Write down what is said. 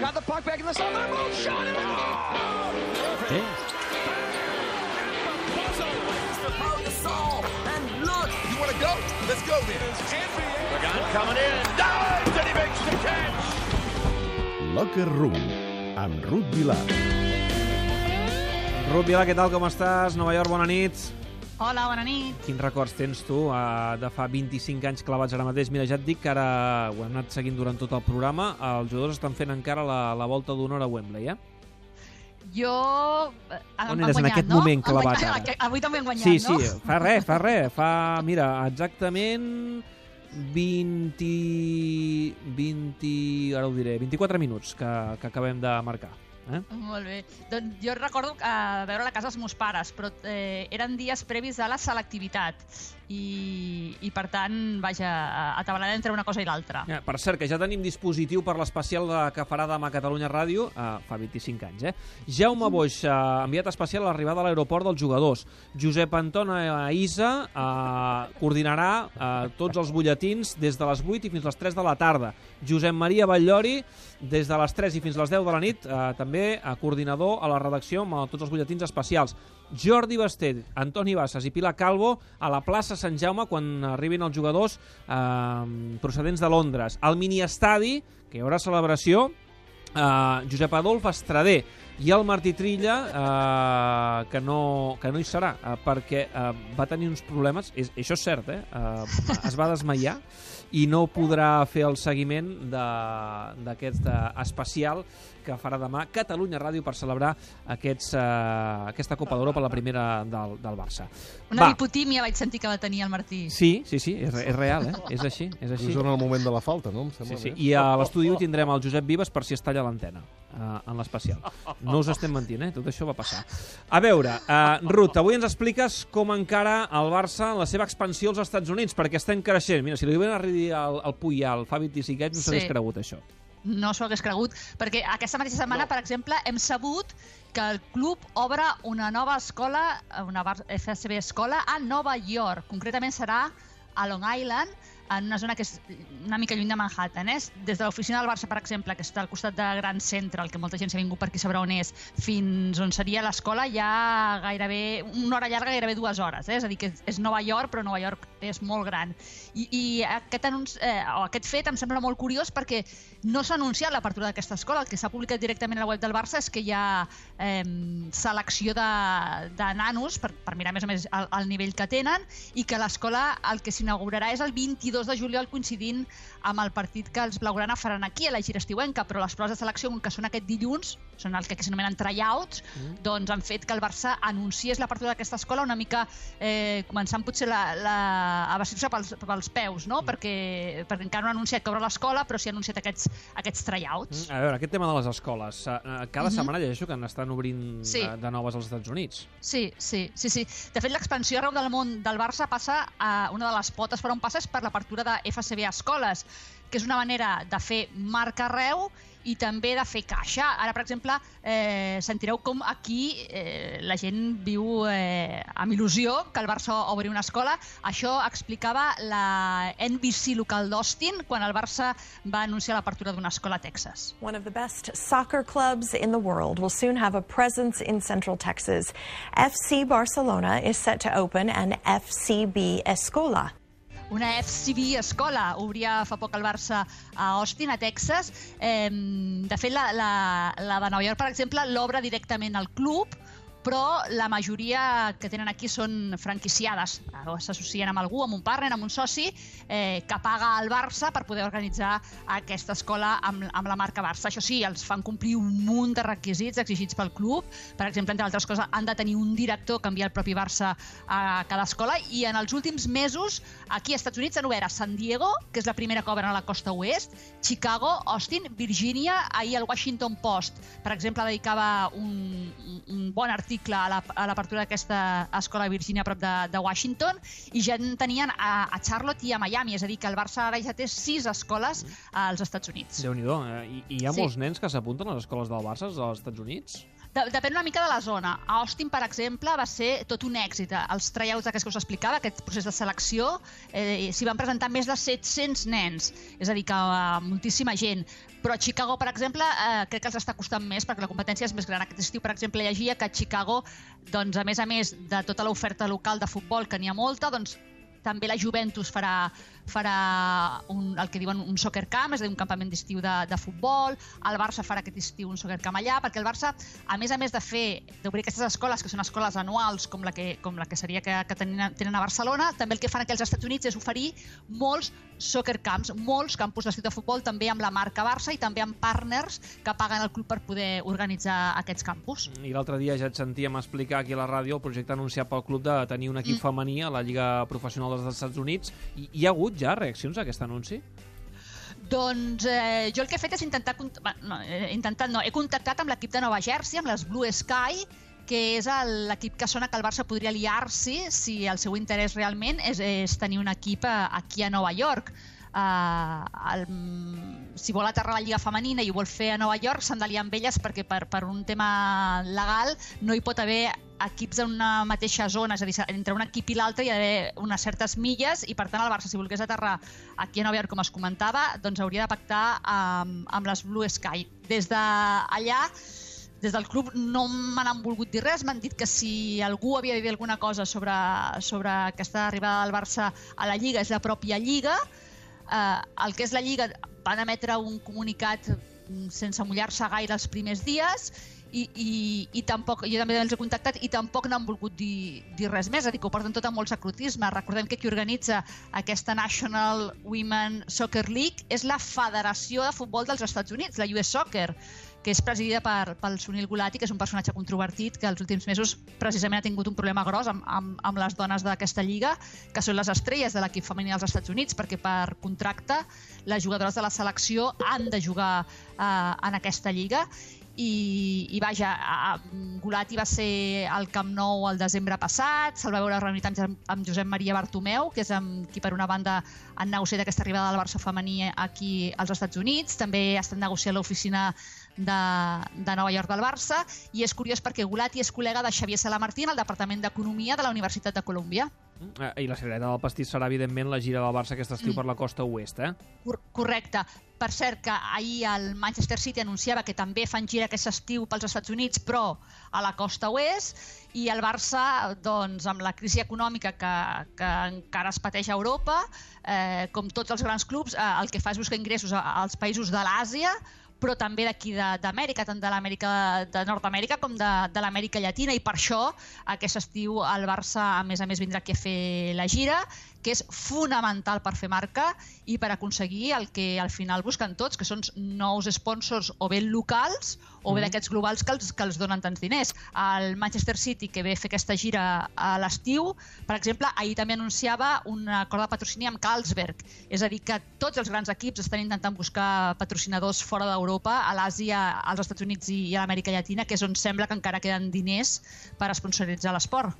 Got the puck back in the zone. They're both shot it out. And look, You want to go? Let's go then. Pagan coming in. Dives and he makes the catch. Locker Room, amb Ruth Vilar. Ruth Vila, què tal, com estàs? Nova York, bona nit. Hola, bona nit. Quins records tens tu eh, de fa 25 anys clavats ara mateix? Mira, ja et dic que ara ho hem anat seguint durant tot el programa. Els jugadors estan fent encara la, la volta d'honor a Wembley, eh? Jo... eh, On eres en guanyat, aquest no? moment clavat guanyat, ara? Avui també han guanyat, Sí, no? sí, fa res, fa res. Fa, mira, exactament 20... 20... Ara ho diré, 24 minuts que, que acabem de marcar. Eh? Molt bé. Doncs jo recordo uh, veure la casa dels meus pares, però eh, eren dies previs a la selectivitat i, i per tant, vaja, atabalada entre una cosa i l'altra. Ja, per cert, que ja tenim dispositiu per l'especial de, que farà demà Catalunya Ràdio, eh, fa 25 anys, eh? Jaume Boix, eh, enviat especial a l'arribada a l'aeroport dels jugadors. Josep Anton Isa eh, coordinarà eh, tots els butlletins des de les 8 i fins les 3 de la tarda. Josep Maria Batllori, des de les 3 i fins les 10 de la nit, eh, també eh, coordinador a la redacció amb tots els butlletins especials. Jordi Basté, Antoni Bassas i Pilar Calvo a la plaça Sant Jaume quan arribin els jugadors eh, procedents de Londres. Al miniestadi, que hi haurà celebració, eh, Josep Adolf Estrader i el Martí Trilla eh, que, no, que no hi serà eh, perquè eh, va tenir uns problemes és, això és cert, eh? eh es va desmaiar i no podrà fer el seguiment de- d'aquest eh, especial que farà demà Catalunya Ràdio per celebrar aquests, eh, aquesta Copa d'Europa, la primera del, del Barça. Una hipotímia vaig sentir que va tenir el Martí. Sí, sí, sí, és, és real, eh? És així, és així. És en el moment de la falta, no? Em Sí, sembla sí. bé. I a l'estudi 1 tindrem el Josep Vives per si es talla l'antena uh, en l'especial. No us estem mentint, eh? Tot això va passar. A veure, uh, Ruth, avui ens expliques com encara el Barça en la seva expansió als Estats Units, perquè estem creixent. Mira, si li diuen arribar al, al Puyà, al Fabi Tisiquets, no Sí. s'hagués cregut això. No s'ho hagués cregut, perquè aquesta mateixa setmana, no. per exemple, hem sabut que el club obre una nova escola, una FSB escola, a Nova York. Concretament serà a Long Island, en una zona que és una mica lluny de Manhattan. Eh? Des de l'oficina del Barça, per exemple, que està al costat de Gran Centre, el que molta gent s'ha vingut per aquí sabrà on és, fins on seria l'escola, hi ha gairebé una hora llarga, gairebé dues hores. Eh? És a dir, que és Nova York, però Nova York és molt gran. I, i aquest, anunci, eh, o aquest fet em sembla molt curiós perquè no s'ha anunciat l'apertura d'aquesta escola. El que s'ha publicat directament a la web del Barça és que hi ha eh, selecció de, de nanos per, per mirar més o menys el, el nivell que tenen i que l'escola el que s'inaugurarà és el 22 de juliol coincidint amb el partit que els blaugrana faran aquí a la gira estiuenca, però les proves de selecció, com que són aquest dilluns, són el que s'anomenen tryouts, mm. doncs han fet que el Barça anunciés l'apertura d'aquesta escola una mica eh, començant potser la, la, a vestir-se pels, pels peus, no? Mm. perquè, perquè encara no ha anunciat que obre l'escola, però sí ha anunciat aquests, aquests tryouts. A veure, aquest tema de les escoles. eh, Cada Mhm. setmana llegeixo que n'estan obrint Sí. de, de noves als Estats Units. Sí, sí, sí, sí. De fet, l'expansió arreu del món del Barça passa a una de les potes per on passa és per l'apertura de FCB Escoles, que és una manera de fer marca arreu i també de fer caixa. Ara, per exemple, eh, sentireu com aquí eh, la gent viu eh, amb il·lusió que el Barça obri una escola. Això explicava la NBC local d'Austin quan el Barça va anunciar l'apertura d'una escola a Texas. One of the best soccer clubs in the world will soon have a presence in Central Texas. FC Barcelona is set to open an FCB Escola. Una FCB escola obria fa poc el Barça a Austin, a Texas. Eh, de fet, la, la, la de Nova York, per exemple, l'obre directament al club, però la majoria que tenen aquí són franquiciades. S'associen amb algú, amb un partner, amb un soci, eh, que paga al Barça per poder organitzar aquesta escola amb, amb la marca Barça. Això sí, els fan complir un munt de requisits exigits pel club. Per exemple, entre altres coses, han de tenir un director que envia el propi Barça a cada escola i en els últims mesos aquí als Estats Units han obert a San Diego, que és la primera que obren a la costa oest, Chicago, Austin, Virgínia, ahir el Washington Post, per exemple, dedicava un- un bon article a la- a l'apertura d'aquesta escola a Virgínia a prop de, de Washington i ja en tenien a, a Charlotte i a Miami, és a dir, que el Barça ara ja té sis escoles als Estats Units. déu nhi eh? I, I hi ha Sí. molts nens que s'apunten a les escoles del Barça als Estats Units? De, depèn una mica de la zona. A Austin, per exemple, va ser tot un èxit. Els tryouts aquests que us explicava, aquest procés de selecció, eh, s'hi van presentar més de 700 nens, és a dir, que uh, moltíssima gent. Però a Chicago, per exemple, eh, crec que els està costant més perquè la competència és més gran. Aquest estiu, per exemple, llegia que a Chicago, doncs, a més a més de tota l'oferta local de futbol, que n'hi ha molta, doncs també la Juventus farà farà un, el que diuen un soccer camp, és a dir, un campament d'estiu de, de futbol, el Barça farà aquest estiu un soccer camp allà, perquè el Barça, a més a més de fer, d'obrir aquestes escoles, que són escoles anuals, com la que, com la que seria que, que tenen, tenen a Barcelona, també el que fan aquí als Estats Units és oferir molts soccer camps, molts campus d'estiu de futbol, també amb la marca Barça i també amb partners que paguen el club per poder organitzar aquests campus. I l'altre dia ja et sentíem explicar aquí a la ràdio el projecte anunciat pel club de tenir un equip mm. femení a la Lliga Professional dels Estats Units. I hi ha hagut ja reaccions a aquest anunci? Doncs eh, jo el que he fet és intentar... No, eh, intentat no, he contactat amb l'equip de Nova Jersey, amb les Blue Sky, que és l'equip que sona que el Barça podria liar-s'hi si el seu interès realment és, és tenir un equip a, eh, aquí a Nova York. Uh, el, si vol aterrar la Lliga Femenina i ho vol fer a Nova York, s'han d'aliar amb elles perquè per, per un tema legal no hi pot haver equips en una mateixa zona, és a dir, entre un equip i l'altre hi ha d'haver unes certes milles i per tant el Barça, si volgués aterrar aquí a Nova York, com es comentava, doncs hauria de pactar amb, amb les Blue Sky. Des d'allà, des del club no me n'han volgut dir res, m'han dit que si algú havia de dir alguna cosa sobre, sobre aquesta arribada del Barça a la Lliga és la pròpia Lliga, eh, el que és la Lliga van emetre un comunicat sense mullar-se gaire els primers dies i, i, i tampoc, jo també els he contactat i tampoc n'han volgut dir, dir res més, és a dir, que ho porten tot amb molt sacrotisme. Recordem que qui organitza aquesta National Women Soccer League és la Federació de Futbol dels Estats Units, la US Soccer, que és presidida per, pel Sunil Gulati, que és un personatge controvertit que els últims mesos precisament ha tingut un problema gros amb, amb, amb les dones d'aquesta lliga, que són les estrelles de l'equip femení dels Estats Units, perquè per contracte les jugadores de la selecció han de jugar eh, en aquesta lliga. I, i vaja, Gulati va ser al Camp Nou el desembre passat, se'l va veure reunit amb, amb Josep Maria Bartomeu, que és amb qui per una banda han negociat aquesta arribada del Barça femení aquí als Estats Units, també ha estat negociant l'oficina de, de Nova York del Barça, i és curiós perquè Gulati és col·lega de Xavier Salamartín al Departament d'Economia de la Universitat de Colúmbia. Eh, I la secreta del pastís serà, evidentment, la gira del Barça aquest estiu mm. per la costa oest, eh? Cor correcte. Per cert, que ahir el Manchester City anunciava que també fan gira aquest estiu pels Estats Units, però a la costa oest, i el Barça, doncs, amb la crisi econòmica que, que encara es pateix a Europa, eh, com tots els grans clubs, eh, el que fa és buscar ingressos als països de l'Àsia, però també d'aquí d'Amèrica, tant de l'Amèrica de Nord-Amèrica com de, de l'Amèrica Llatina, i per això aquest estiu el Barça, a més a més, vindrà aquí a fer la gira, que és fonamental per fer marca i per aconseguir el que al final busquen tots, que són nous sponsors o bé locals o bé mm. d'aquests globals que els, que els donen tants diners. El Manchester City, que ve a fer aquesta gira a l'estiu, per exemple, ahir també anunciava un acord de patrocini amb Carlsberg. És a dir, que tots els grans equips estan intentant buscar patrocinadors fora d'Europa, a l'Àsia, als Estats Units i a l'Amèrica Llatina, que és on sembla que encara queden diners per sponsoritzar l'esport.